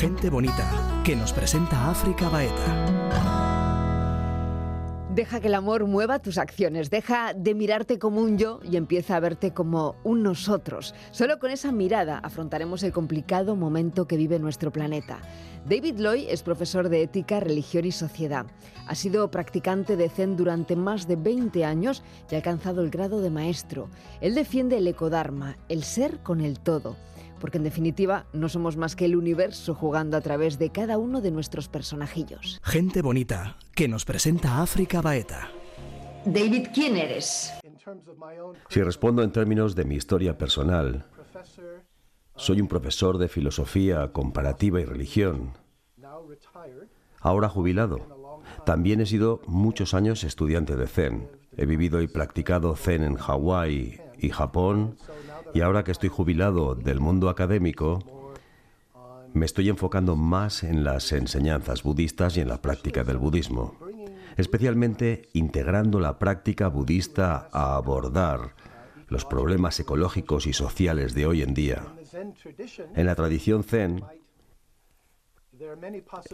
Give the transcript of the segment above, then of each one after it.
Gente bonita, que nos presenta África Baeta. Deja que el amor mueva tus acciones, deja de mirarte como un yo y empieza a verte como un nosotros. Solo con esa mirada afrontaremos el complicado momento que vive nuestro planeta. David Loy es profesor de ética, religión y sociedad. Ha sido practicante de Zen durante más de 20 años y ha alcanzado el grado de maestro. Él defiende el ecodharma, el ser con el todo porque en definitiva no somos más que el universo jugando a través de cada uno de nuestros personajillos. Gente bonita, que nos presenta África Baeta. David, ¿quién eres? Si respondo en términos de mi historia personal, soy un profesor de filosofía comparativa y religión, ahora jubilado. También he sido muchos años estudiante de Zen. He vivido y practicado Zen en Hawái y Japón y ahora que estoy jubilado del mundo académico, me estoy enfocando más en las enseñanzas budistas y en la práctica del budismo, especialmente integrando la práctica budista a abordar los problemas ecológicos y sociales de hoy en día. En la tradición zen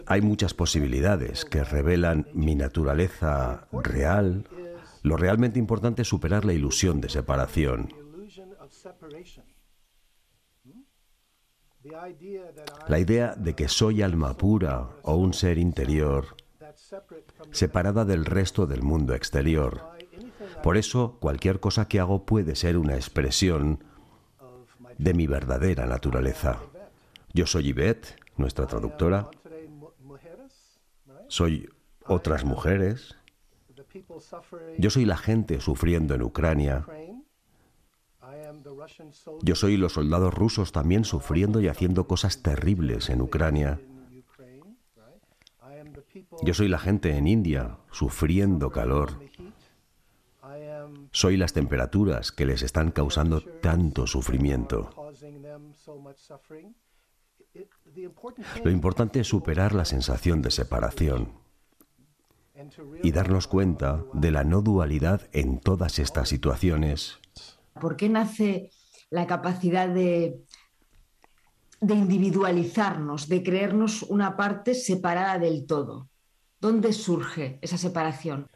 hay muchas posibilidades que revelan mi naturaleza real. Lo realmente importante es superar la ilusión de separación la idea de que soy alma pura o un ser interior separada del resto del mundo exterior. Por eso cualquier cosa que hago puede ser una expresión de mi verdadera naturaleza. Yo soy Yvette, nuestra traductora. Soy otras mujeres. Yo soy la gente sufriendo en Ucrania. Yo soy los soldados rusos también sufriendo y haciendo cosas terribles en Ucrania. Yo soy la gente en India sufriendo calor. Soy las temperaturas que les están causando tanto sufrimiento. Lo importante es superar la sensación de separación y darnos cuenta de la no dualidad en todas estas situaciones ¿Por qué nace la capacidad de, individualizarnos, de creernos una parte separada del todo? ¿Dónde surge esa separación?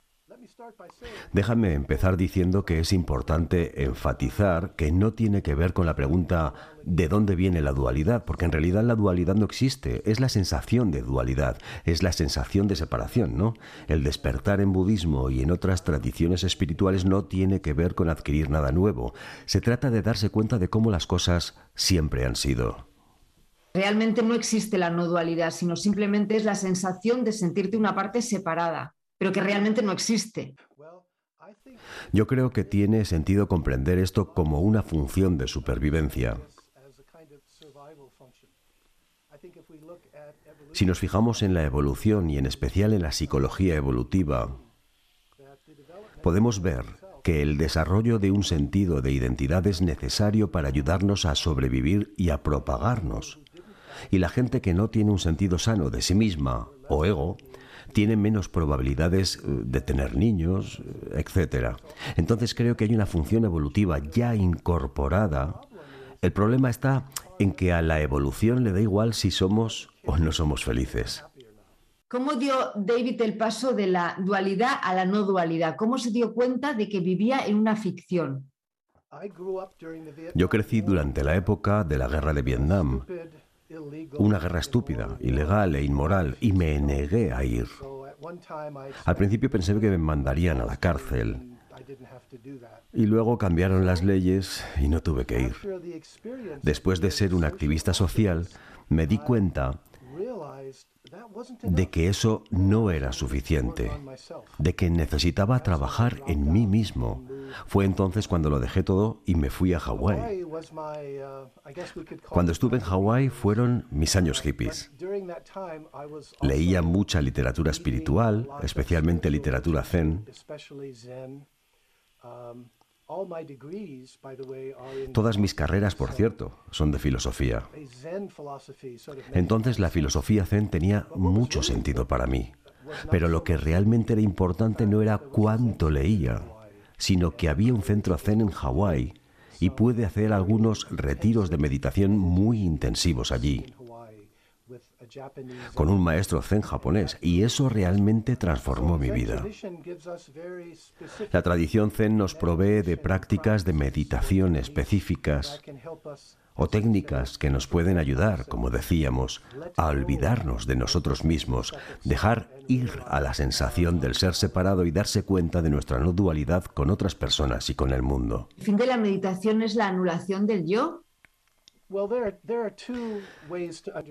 Déjame empezar diciendo que es importante enfatizar que no tiene que ver con la pregunta ¿de dónde viene la dualidad? Porque en realidad la dualidad no existe, es la sensación de dualidad, es la sensación de separación, ¿no? El despertar en budismo y en otras tradiciones espirituales no tiene que ver con adquirir nada nuevo, se trata de darse cuenta de cómo las cosas siempre han sido. Realmente no existe la no dualidad, sino simplemente es la sensación de sentirte una parte separada pero que realmente no existe. Yo creo que tiene sentido comprender esto como una función de supervivencia. Si nos fijamos en la evolución y en especial en la psicología evolutiva, podemos ver que el desarrollo de un sentido de identidad es necesario para ayudarnos a sobrevivir y a propagarnos. Y la gente que no tiene un sentido sano de sí misma o ego tiene menos probabilidades eh, de tener niños, eh, etc. Entonces creo que hay una función evolutiva ya incorporada. El problema está en que a la evolución le da igual si somos o no somos felices. ¿Cómo dio David el paso de la dualidad a la no dualidad? ¿Cómo se dio cuenta de que vivía en una ficción? Yo crecí durante la época de la guerra de Vietnam una guerra estúpida, ilegal e inmoral, y me negué a ir. Al principio pensé que me mandarían a la cárcel. Y luego cambiaron las leyes y no tuve que ir. Después de ser un activista social, me di cuenta de que eso no era suficiente, de que necesitaba trabajar en mí mismo. Fue entonces cuando lo dejé todo y me fui a Hawái. Cuando estuve en Hawái fueron mis años hippies. Leía mucha literatura espiritual, especialmente literatura zen. Todas mis carreras, por cierto, son de filosofía. Entonces la filosofía zen tenía mucho sentido para mí. Pero lo que realmente era importante no era cuánto leía, sino que había un centro zen en Hawái y pude hacer algunos retiros de meditación muy intensivos allí. Con un maestro zen japonés y eso realmente transformó mi vida. La tradición zen nos provee de prácticas de meditación específicas o técnicas que nos pueden ayudar, como decíamos, a olvidarnos de nosotros mismos, dejar ir a la sensación del ser separado y darse cuenta de nuestra no dualidad con otras personas y con el mundo. El fin de la meditación es la anulación del yo.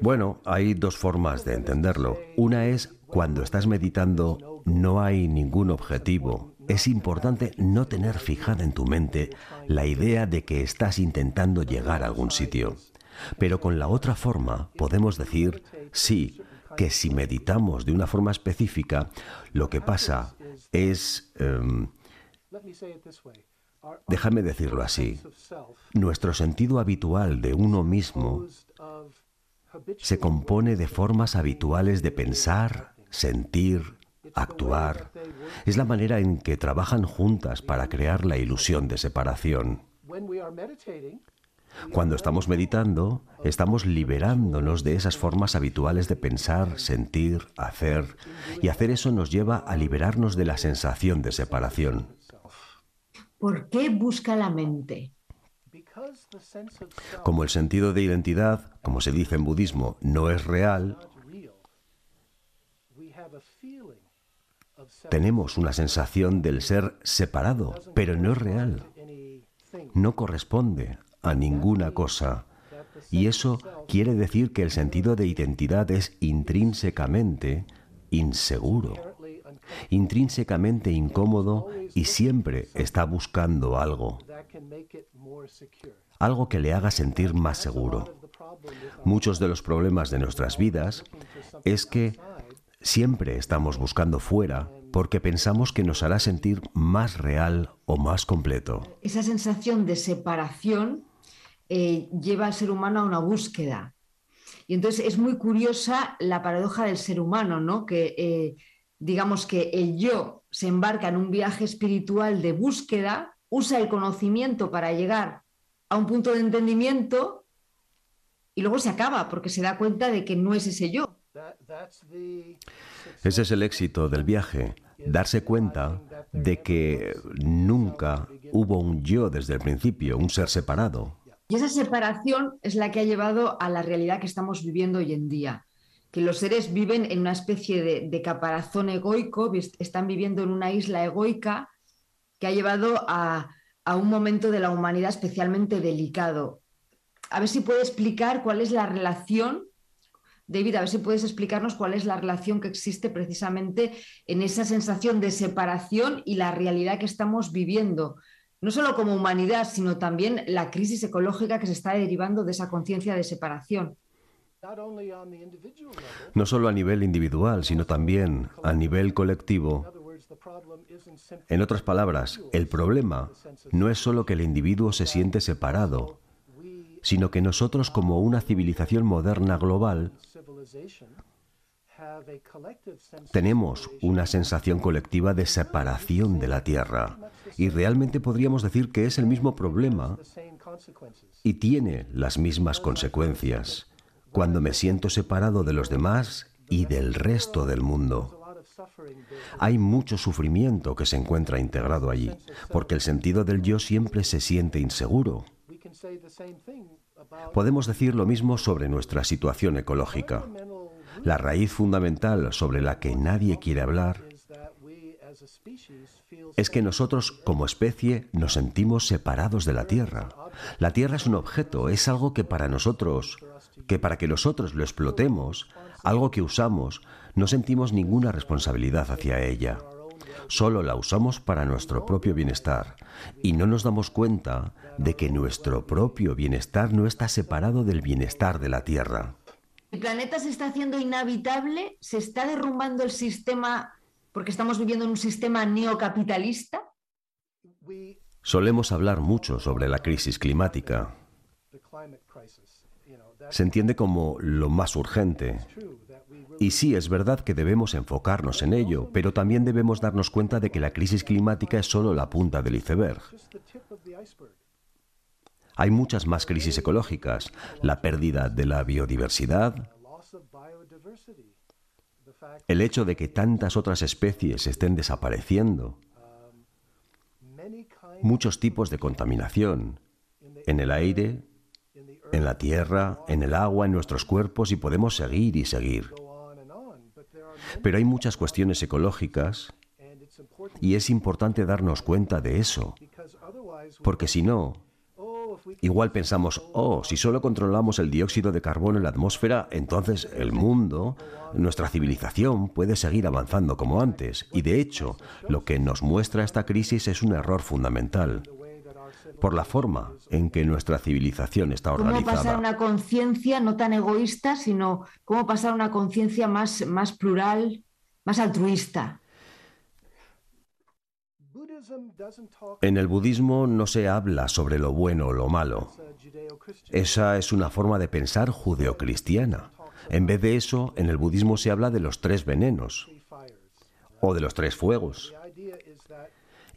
Bueno, hay dos formas de entenderlo. Una es cuando estás meditando no hay ningún objetivo. Es importante no tener fijada en tu mente la idea de que estás intentando llegar a algún sitio. Pero con la otra forma podemos decir, sí, que si meditamos de una forma específica, lo que pasa es... Em, Déjame decirlo así. Nuestro sentido habitual de uno mismo se compone de formas habituales de pensar, sentir, actuar. Es la manera en que trabajan juntas para crear la ilusión de separación. Cuando estamos meditando, estamos liberándonos de esas formas habituales de pensar, sentir, hacer, y hacer eso nos lleva a liberarnos de la sensación de separación. ¿Por qué busca la mente? Como el sentido de identidad, como se dice en budismo, no es real, tenemos una sensación del ser separado, pero no es real. No corresponde a ninguna cosa. Y eso quiere decir que el sentido de identidad es intrínsecamente inseguro intrínsecamente incómodo y siempre está buscando algo, algo que le haga sentir más seguro. Muchos de los problemas de nuestras vidas es que siempre estamos buscando fuera porque pensamos que nos hará sentir más real o más completo. Esa sensación de separación eh, lleva al ser humano a una búsqueda. Y entonces es muy curiosa la paradoja del ser humano, ¿no? Que eh, digamos que el yo se embarca en un viaje espiritual de búsqueda, usa el conocimiento para llegar a un punto de entendimiento y luego se acaba porque se da cuenta de que no es ese yo. Ese es el éxito del viaje, darse cuenta de que nunca hubo un yo desde el principio, un ser separado. Y esa separación es la que ha llevado a la realidad que estamos viviendo hoy en día que los seres viven en una especie de, caparazón egoico, están viviendo en una isla egoica que ha llevado a, un momento de la humanidad especialmente delicado. A ver si puede explicar cuál es la relación, David, a ver si puedes explicarnos cuál es la relación que existe precisamente en esa sensación de separación y la realidad que estamos viviendo, no solo como humanidad, sino también la crisis ecológica que se está derivando de esa conciencia de separación. No solo a nivel individual, sino también a nivel colectivo. En otras palabras, el problema no es solo que el individuo se siente separado, sino que nosotros como una civilización moderna global tenemos una sensación colectiva de separación de la Tierra. Y realmente podríamos decir que es el mismo problema y tiene las mismas consecuencias cuando me siento separado de los demás y del resto del mundo. Hay mucho sufrimiento que se encuentra integrado allí, porque el sentido del yo siempre se siente inseguro. Podemos decir lo mismo sobre nuestra situación ecológica. La raíz fundamental sobre la que nadie quiere hablar es que nosotros como especie nos sentimos separados de la Tierra. La Tierra es un objeto, es algo que para nosotros que para que nosotros lo explotemos, algo que usamos, no sentimos ninguna responsabilidad hacia ella. Solo la usamos para nuestro propio bienestar y no nos damos cuenta de que nuestro propio bienestar no está separado del bienestar de la Tierra. ¿El planeta se está haciendo inhabitable? ¿Se está derrumbando el sistema porque estamos viviendo en un sistema neocapitalista? Solemos hablar mucho sobre la crisis climática se entiende como lo más urgente. Y sí, es verdad que debemos enfocarnos en ello, pero también debemos darnos cuenta de que la crisis climática es solo la punta del iceberg. Hay muchas más crisis ecológicas, la pérdida de la biodiversidad, El hecho de que tantas otras especies estén desapareciendo, muchos tipos de contaminación, en el aire, en la tierra, en el agua, en nuestros cuerpos y podemos seguir y seguir. Pero hay muchas cuestiones ecológicas y es importante darnos cuenta de eso, porque si no, igual pensamos, oh, si solo controlamos el dióxido de carbono en la atmósfera, entonces el mundo, nuestra civilización puede seguir avanzando como antes. Y de hecho, lo que nos muestra esta crisis es un error fundamental por la forma en que nuestra civilización está organizada. ¿Cómo pasar una conciencia no tan egoísta, sino cómo pasar a una conciencia más, más plural, más altruista? En el budismo no se habla sobre lo bueno o lo malo. Esa es una forma de pensar judeocristiana. En vez de eso, en el budismo se habla de los tres venenos o de los tres fuegos.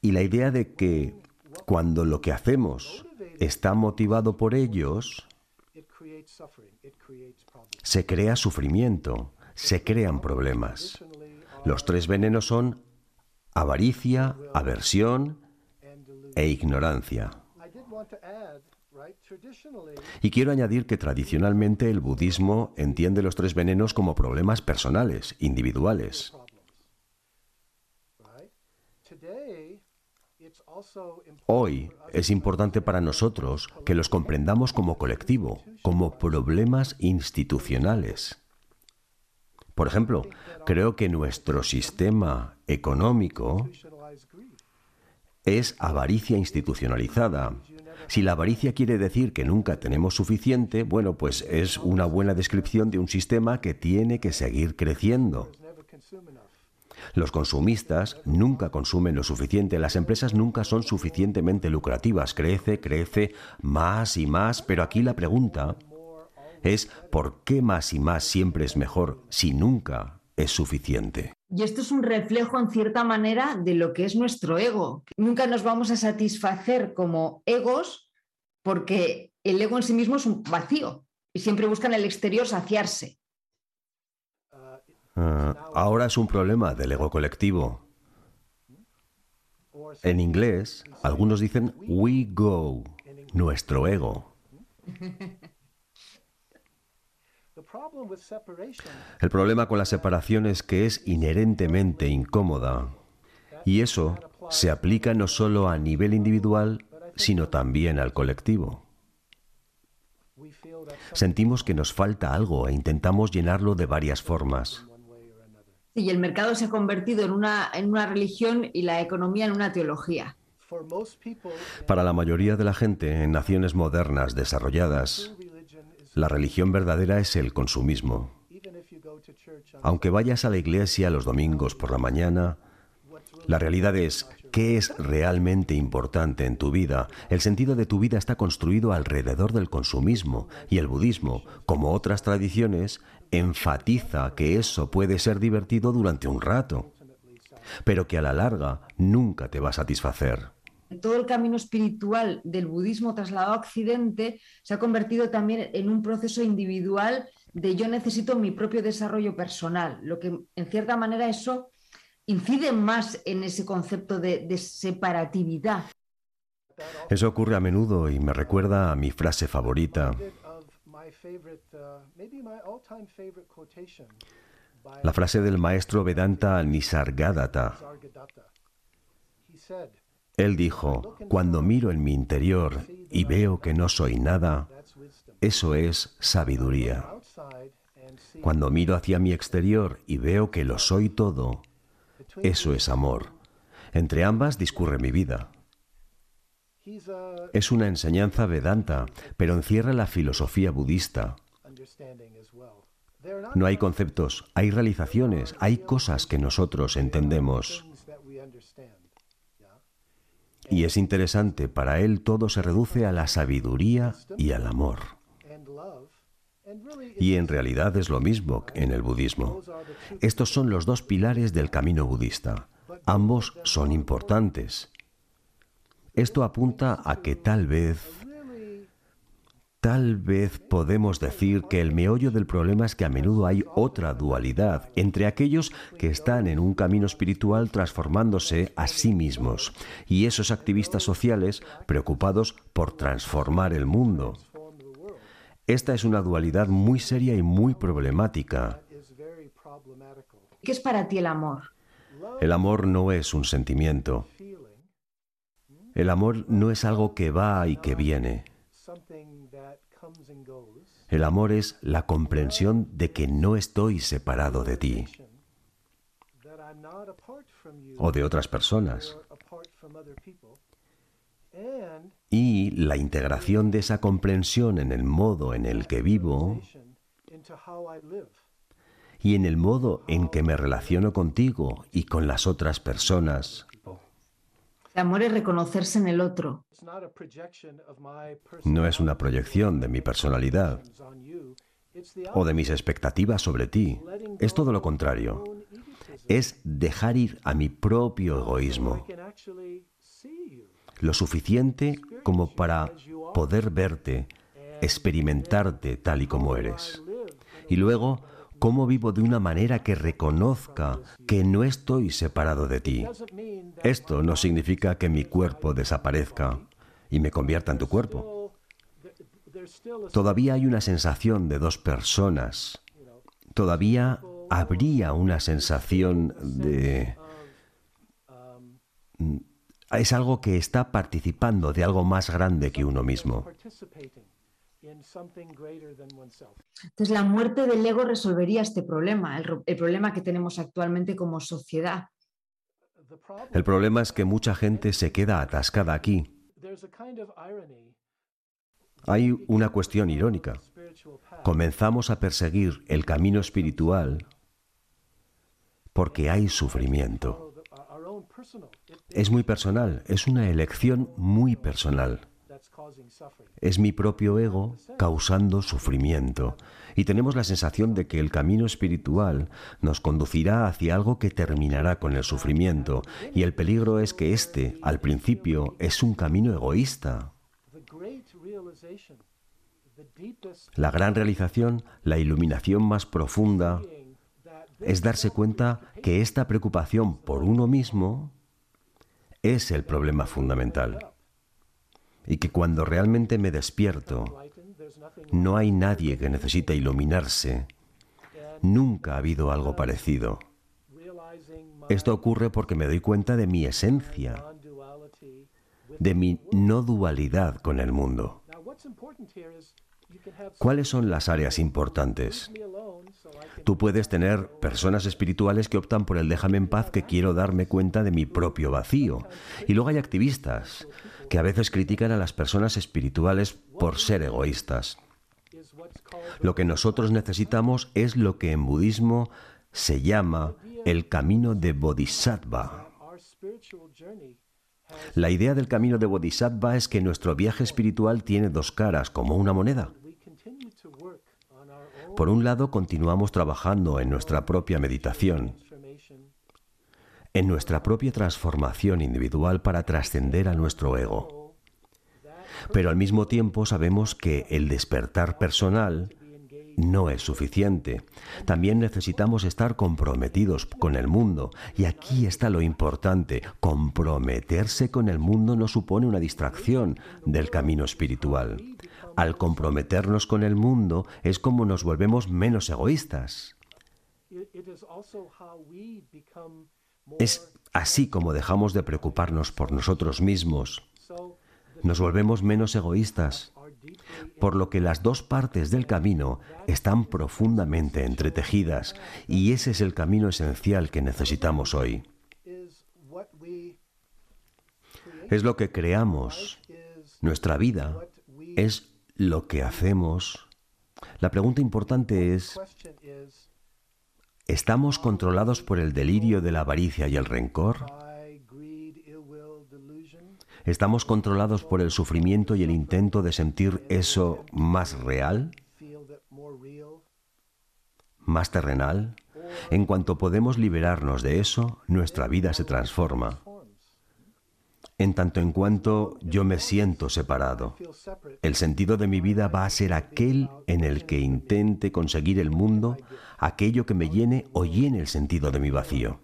Y la idea de que cuando lo que hacemos está motivado por ellos, se crea sufrimiento, se crean problemas. Los tres venenos son avaricia, aversión e ignorancia. Y quiero añadir que tradicionalmente el budismo entiende los tres venenos como problemas personales, individuales. Hoy es importante para nosotros que los comprendamos como colectivo, como problemas institucionales. Por ejemplo, creo que nuestro sistema económico es avaricia institucionalizada. Si la avaricia quiere decir que nunca tenemos suficiente, bueno, pues es una buena descripción de un sistema que tiene que seguir creciendo. Los consumistas nunca consumen lo suficiente, las empresas nunca son suficientemente lucrativas, crece, crece más y más, pero aquí la pregunta es ¿por qué más y más siempre es mejor si nunca es suficiente? Y esto es un reflejo, en cierta manera, de lo que es nuestro ego. Nunca nos vamos a satisfacer como egos porque el ego en sí mismo es un vacío y siempre buscan el exterior saciarse. Ah, ahora es un problema del ego colectivo. En inglés, algunos dicen we go, nuestro ego. El problema con la separación es que es inherentemente incómoda. Y eso se aplica no solo a nivel individual, sino también al colectivo. Sentimos que nos falta algo e intentamos llenarlo de varias formas. Y el mercado se ha convertido en una, en una religión y la economía en una teología. Para la mayoría de la gente en naciones modernas desarrolladas, la religión verdadera es el consumismo. Aunque vayas a la iglesia los domingos por la mañana, la realidad es qué es realmente importante en tu vida. El sentido de tu vida está construido alrededor del consumismo y el budismo, como otras tradiciones, enfatiza que eso puede ser divertido durante un rato, pero que a la larga nunca te va a satisfacer todo el camino espiritual del budismo trasladado a Occidente se ha convertido también en un proceso individual de yo necesito mi propio desarrollo personal, lo que en cierta manera eso incide más en ese concepto de, separatividad. Eso ocurre a menudo y me recuerda a mi frase favorita. La frase del maestro Vedanta Nisargadatta. Él dijo, cuando miro en mi interior y veo que no soy nada, eso es sabiduría. Cuando miro hacia mi exterior y veo que lo soy todo, eso es amor. Entre ambas discurre mi vida. Es una enseñanza vedanta, pero encierra la filosofía budista. No hay conceptos, hay realizaciones, hay cosas que nosotros entendemos. Y es interesante, para él todo se reduce a la sabiduría y al amor. Y en realidad es lo mismo en el budismo. Estos son los dos pilares del camino budista. Ambos son importantes. Esto apunta a que tal vez Tal vez podemos decir que el meollo del problema es que a menudo hay otra dualidad entre aquellos que están en un camino espiritual transformándose a sí mismos y esos activistas sociales preocupados por transformar el mundo. Esta es una dualidad muy seria y muy problemática. ¿Qué es para ti el amor? El amor no es un sentimiento. El amor no es algo que va y que viene. El amor es la comprensión de que no estoy separado de ti o de otras personas. Y la integración de esa comprensión en el modo en el que vivo y en el modo en que me relaciono contigo y con las otras personas. El amor es reconocerse en el otro, no es una proyección de mi personalidad o de mis expectativas sobre ti. Es todo lo contrario. Es dejar ir a mi propio egoísmo. Lo suficiente como para poder verte, experimentarte tal y como eres. Y luego cómo vivo de una manera que reconozca que no estoy separado de ti. Esto no significa que mi cuerpo desaparezca y me convierta en tu cuerpo. Todavía hay una sensación de dos personas. Todavía habría una sensación de... Es algo que está participando de algo más grande que uno mismo. Entonces, la muerte del ego resolvería este problema, el, problema que tenemos actualmente como sociedad. El problema es que mucha gente se queda atascada aquí. Hay una cuestión irónica. Comenzamos a perseguir el camino espiritual porque hay sufrimiento. Es muy personal, es una elección muy personal. Es mi propio ego causando sufrimiento. Y tenemos la sensación de que el camino espiritual nos conducirá hacia algo que terminará con el sufrimiento. Y el peligro es que este, al principio, es un camino egoísta. La gran realización, la iluminación más profunda, es darse cuenta que esta preocupación por uno mismo es el problema fundamental y que cuando realmente me despierto, no hay nadie que necesite iluminarse. Nunca ha habido algo parecido. Esto ocurre porque me doy cuenta de mi esencia, de mi no dualidad con el mundo. ¿Cuáles son las áreas importantes? Tú puedes tener personas espirituales que optan por el déjame en paz que quiero darme cuenta de mi propio vacío. Y luego hay activistas que a veces critican a las personas espirituales por ser egoístas. Lo que nosotros necesitamos es lo que en budismo se llama el camino de Bodhisattva. La idea del camino de Bodhisattva es que nuestro viaje espiritual tiene dos caras, como una moneda. Por un lado, continuamos trabajando en nuestra propia meditación, en nuestra propia transformación individual para trascender a nuestro ego. Pero al mismo tiempo sabemos que el despertar personal no es suficiente. También necesitamos estar comprometidos con el mundo. Y aquí está lo importante. Comprometerse con el mundo no supone una distracción del camino espiritual. Al comprometernos con el mundo es como nos volvemos menos egoístas. Es así como dejamos de preocuparnos por nosotros mismos. Nos volvemos menos egoístas, por lo que las dos partes del camino están profundamente entretejidas y ese es el camino esencial que necesitamos hoy. Es lo que creamos. Nuestra vida es lo que hacemos. La pregunta importante es, ¿Estamos controlados por el delirio de la avaricia y el rencor? ¿Estamos controlados por el sufrimiento y el intento de sentir eso más real? ¿Más terrenal? En cuanto podemos liberarnos de eso, nuestra vida se transforma. En tanto en cuanto yo me siento separado. El sentido de mi vida va a ser aquel en el que intente conseguir el mundo, aquello que me llene o llene el sentido de mi vacío.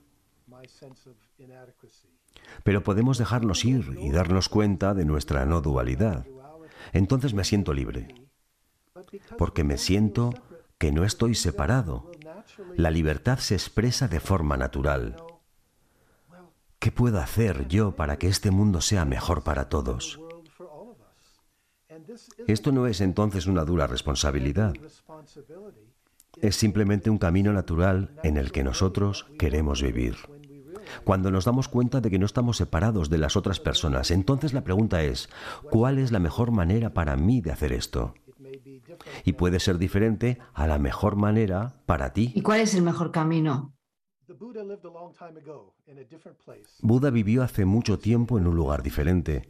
Pero podemos dejarnos ir y darnos cuenta de nuestra no dualidad. Entonces me siento libre, porque me siento que no estoy separado. La libertad se expresa de forma natural. ¿Qué puedo hacer yo para que este mundo sea mejor para todos? Esto no es entonces una dura responsabilidad. Es simplemente un camino natural en el que nosotros queremos vivir. Cuando nos damos cuenta de que no estamos separados de las otras personas, entonces la pregunta es, ¿cuál es la mejor manera para mí de hacer esto? Y puede ser diferente a la mejor manera para ti. ¿Y cuál es el mejor camino? Buda vivió hace mucho tiempo en un lugar diferente.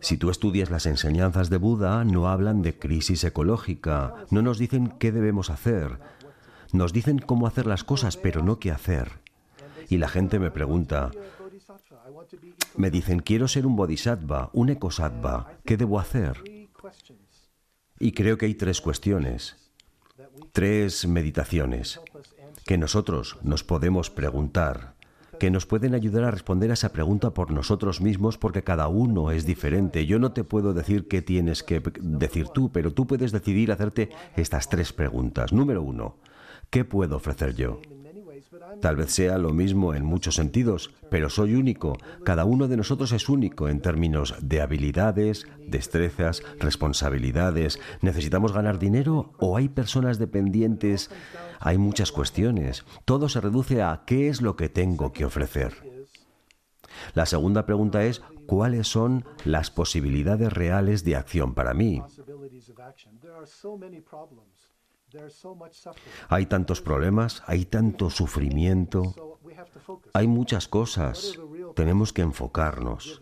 Si tú estudias las enseñanzas de Buda, no hablan de crisis ecológica, no nos dicen qué debemos hacer, nos dicen cómo hacer las cosas, pero no qué hacer. Y la gente me pregunta, me dicen, quiero ser un bodhisattva, un ecosattva, ¿qué debo hacer? Y creo que hay tres cuestiones, tres meditaciones que nosotros nos podemos preguntar, que nos pueden ayudar a responder a esa pregunta por nosotros mismos porque cada uno es diferente. Yo no te puedo decir qué tienes que decir tú, pero tú puedes decidir hacerte estas tres preguntas. Número uno, ¿qué puedo ofrecer yo? Tal vez sea lo mismo en muchos sentidos, pero soy único. Cada uno de nosotros es único en términos de habilidades, destrezas, responsabilidades. ¿Necesitamos ganar dinero o hay personas dependientes? Hay muchas cuestiones. Todo se reduce a qué es lo que tengo que ofrecer. La segunda pregunta es, ¿cuáles son las posibilidades reales de acción para mí? Hay tantos problemas, hay tanto sufrimiento, hay muchas cosas. Tenemos que enfocarnos.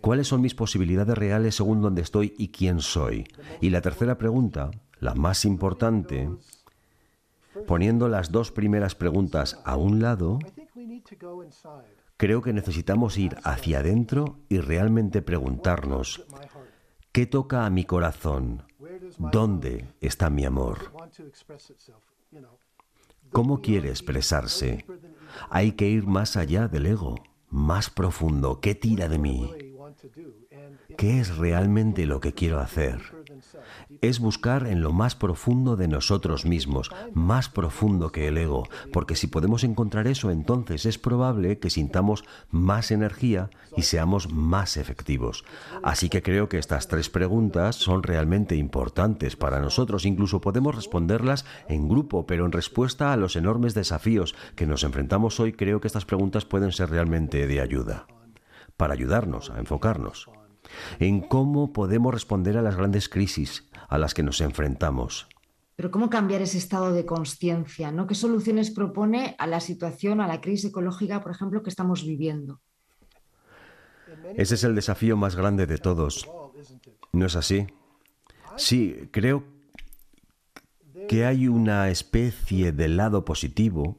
¿Cuáles son mis posibilidades reales según dónde estoy y quién soy? Y la tercera pregunta, la más importante, poniendo las dos primeras preguntas a un lado, creo que necesitamos ir hacia adentro y realmente preguntarnos, ¿qué toca a mi corazón? ¿Dónde está mi amor? ¿Cómo quiere expresarse? Hay que ir más allá del ego, más profundo. ¿Qué tira de mí? ¿Qué es realmente lo que quiero hacer? Es buscar en lo más profundo de nosotros mismos, más profundo que el ego, porque si podemos encontrar eso, entonces es probable que sintamos más energía y seamos más efectivos. Así que creo que estas tres preguntas son realmente importantes para nosotros, incluso podemos responderlas en grupo, pero en respuesta a los enormes desafíos que nos enfrentamos hoy, creo que estas preguntas pueden ser realmente de ayuda, para ayudarnos a enfocarnos en cómo podemos responder a las grandes crisis a las que nos enfrentamos. Pero ¿cómo cambiar ese estado de conciencia? ¿no? ¿Qué soluciones propone a la situación, a la crisis ecológica, por ejemplo, que estamos viviendo? Ese es el desafío más grande de todos. ¿No es así? Sí, creo que hay una especie de lado positivo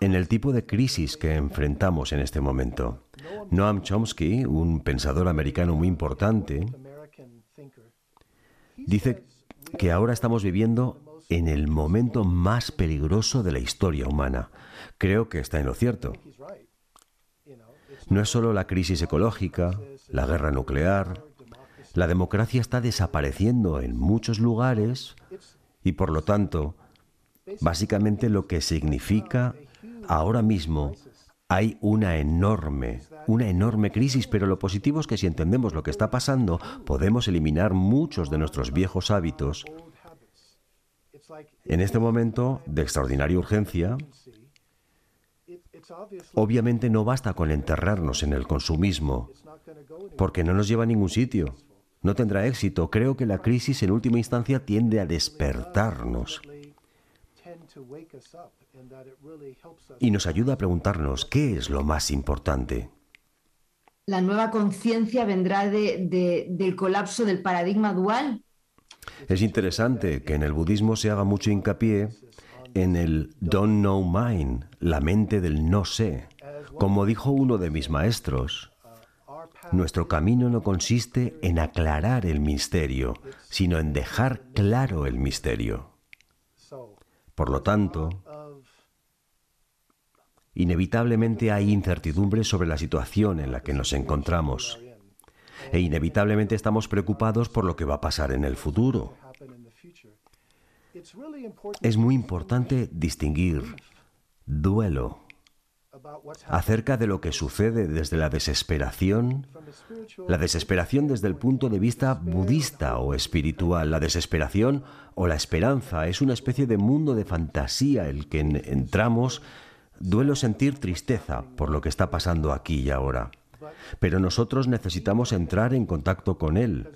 en el tipo de crisis que enfrentamos en este momento. Noam Chomsky, un pensador americano muy importante, dice que ahora estamos viviendo en el momento más peligroso de la historia humana. Creo que está en lo cierto. No es solo la crisis ecológica, la guerra nuclear, la democracia está desapareciendo en muchos lugares y por lo tanto, básicamente lo que significa ahora mismo hay una enorme, una enorme crisis, pero lo positivo es que si entendemos lo que está pasando, podemos eliminar muchos de nuestros viejos hábitos. En este momento de extraordinaria urgencia, obviamente no basta con enterrarnos en el consumismo, porque no nos lleva a ningún sitio. No tendrá éxito. Creo que la crisis en última instancia tiende a despertarnos y nos ayuda a preguntarnos qué es lo más importante. ¿La nueva conciencia vendrá del colapso del paradigma dual? Es interesante que en el budismo se haga mucho hincapié en el don't know mind, la mente del no sé. Como dijo uno de mis maestros, Nuestro camino no consiste en aclarar el misterio, sino en dejar claro el misterio. Por lo tanto, inevitablemente hay incertidumbre sobre la situación en la que nos encontramos. E inevitablemente estamos preocupados por lo que va a pasar en el futuro. Es muy importante distinguir duelo acerca de lo que sucede desde la desesperación, la desesperación desde el punto de vista budista o espiritual, la desesperación o la esperanza es una especie de mundo de fantasía el que entramos, duelo sentir tristeza por lo que está pasando aquí y ahora. Pero nosotros necesitamos entrar en contacto con Él,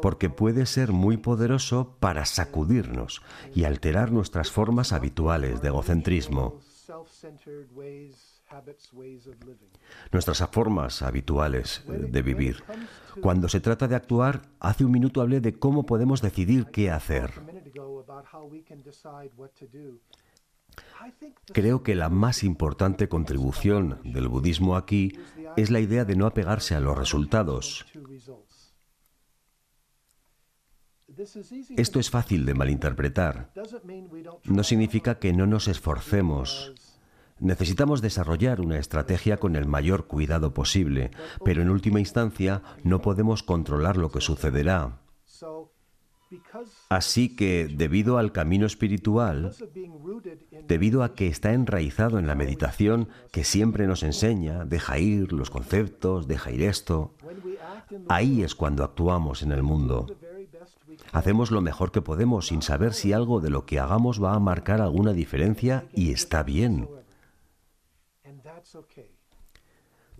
porque puede ser muy poderoso para sacudirnos y alterar nuestras formas habituales de egocentrismo. Nuestras formas habituales de vivir. Cuando se trata de actuar, hace un minuto hablé de cómo podemos decidir qué hacer. Creo que la más importante contribución del budismo aquí es la idea de no apegarse a los resultados. Esto es fácil de malinterpretar. No significa que no nos esforcemos. Necesitamos desarrollar una estrategia con el mayor cuidado posible, pero en última instancia no podemos controlar lo que sucederá. Así que, debido al camino espiritual, debido a que está enraizado en la meditación que siempre nos enseña, deja ir los conceptos, deja ir esto, ahí es cuando actuamos en el mundo. Hacemos lo mejor que podemos sin saber si algo de lo que hagamos va a marcar alguna diferencia y está bien.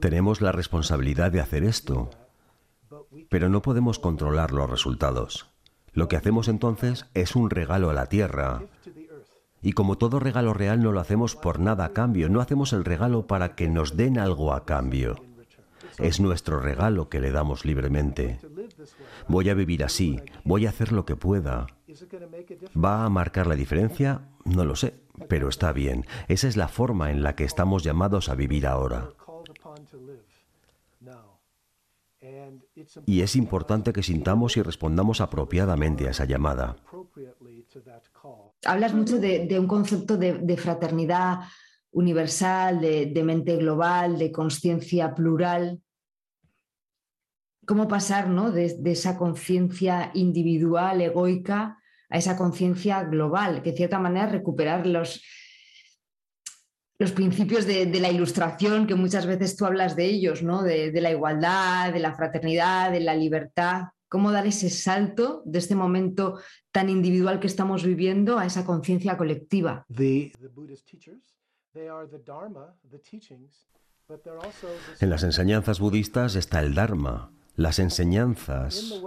Tenemos la responsabilidad de hacer esto, pero no podemos controlar los resultados. Lo que hacemos entonces es un regalo a la tierra. Y como todo regalo real no lo hacemos por nada a cambio, no hacemos el regalo para que nos den algo a cambio. Es nuestro regalo que le damos libremente. Voy a vivir así, voy a hacer lo que pueda. ¿Va a marcar la diferencia? No lo sé, pero está bien. Esa es la forma en la que estamos llamados a vivir ahora. Y es importante que sintamos y respondamos apropiadamente a esa llamada. Hablas mucho de, un concepto de, fraternidad universal, de, mente global, de conciencia plural. ¿Cómo pasar de, esa conciencia individual, egoica, a esa conciencia global? Que de cierta manera recuperar los, los principios de, la ilustración, que muchas veces tú hablas de ellos, ¿no? De, la igualdad, de la fraternidad, de la libertad. ¿Cómo dar ese salto de este momento tan individual que estamos viviendo a esa conciencia colectiva? En las enseñanzas budistas está el Dharma, las enseñanzas,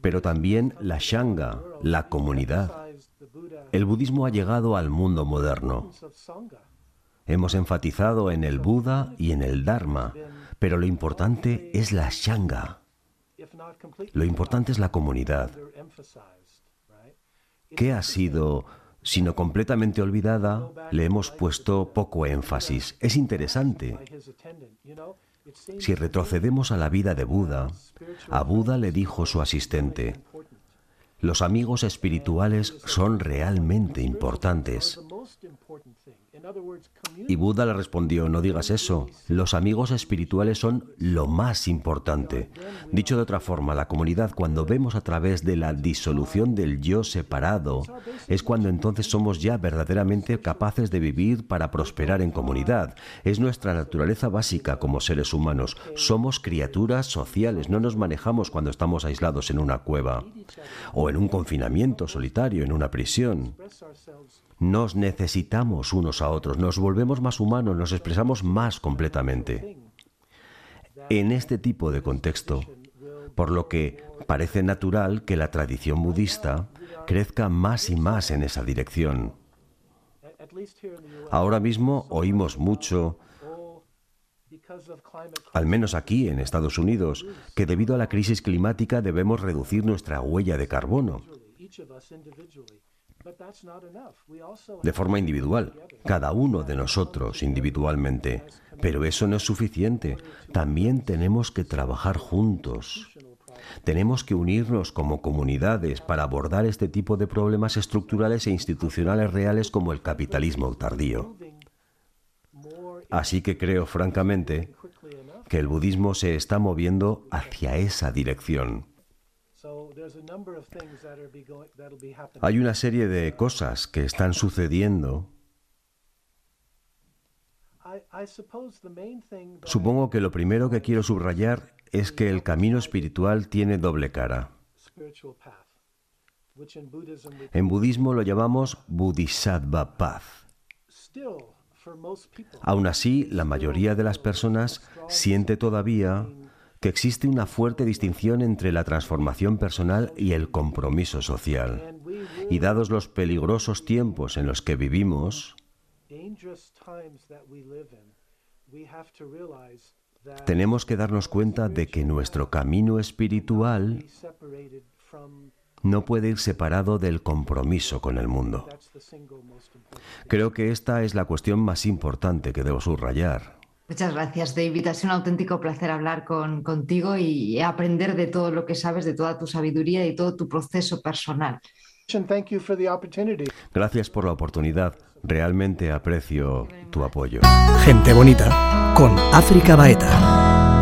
pero también la Shanga, la comunidad. El budismo ha llegado al mundo moderno. Hemos enfatizado en el Buda y en el Dharma, pero lo importante es la Shanga. Lo importante es la comunidad. ¿Qué ha sido, sino completamente olvidada, le hemos puesto poco énfasis? Es interesante. Si retrocedemos a la vida de Buda, a Buda le dijo su asistente, los amigos espirituales son realmente importantes. Y Buda le respondió, no digas eso, los amigos espirituales son lo más importante. Dicho de otra forma, la comunidad cuando vemos a través de la disolución del yo separado, es cuando entonces somos ya verdaderamente capaces de vivir para prosperar en comunidad. Es nuestra naturaleza básica como seres humanos. Somos criaturas sociales, no nos manejamos cuando estamos aislados en una cueva o en un confinamiento solitario, en una prisión. Nos necesitamos unos a otros, nos volvemos más humanos, nos expresamos más completamente. En este tipo de contexto, por lo que parece natural que la tradición budista crezca más y más en esa dirección. Ahora mismo oímos mucho, al menos aquí en Estados Unidos, que debido a la crisis climática debemos reducir nuestra huella de carbono. De forma individual, cada uno de nosotros individualmente. Pero eso no es suficiente. También tenemos que trabajar juntos. Tenemos que unirnos como comunidades para abordar este tipo de problemas estructurales e institucionales reales como el capitalismo tardío. Así que creo francamente que el budismo se está moviendo hacia esa dirección. Hay una serie de cosas que están sucediendo. Supongo que lo primero que quiero subrayar es que el camino espiritual tiene doble cara. En budismo lo llamamos Bodhisattva Path. Aún así, la mayoría de las personas siente todavía que existe una fuerte distinción entre la transformación personal y el compromiso social. Y dados los peligrosos tiempos en los que vivimos, tenemos que darnos cuenta de que nuestro camino espiritual no puede ir separado del compromiso con el mundo. Creo que esta es la cuestión más importante que debo subrayar. Muchas gracias, David. Ha sido un auténtico placer hablar con, contigo y aprender de todo lo que sabes, de toda tu sabiduría y todo tu proceso personal. Gracias por la oportunidad. Realmente aprecio tu apoyo. Gente bonita con África Baeta.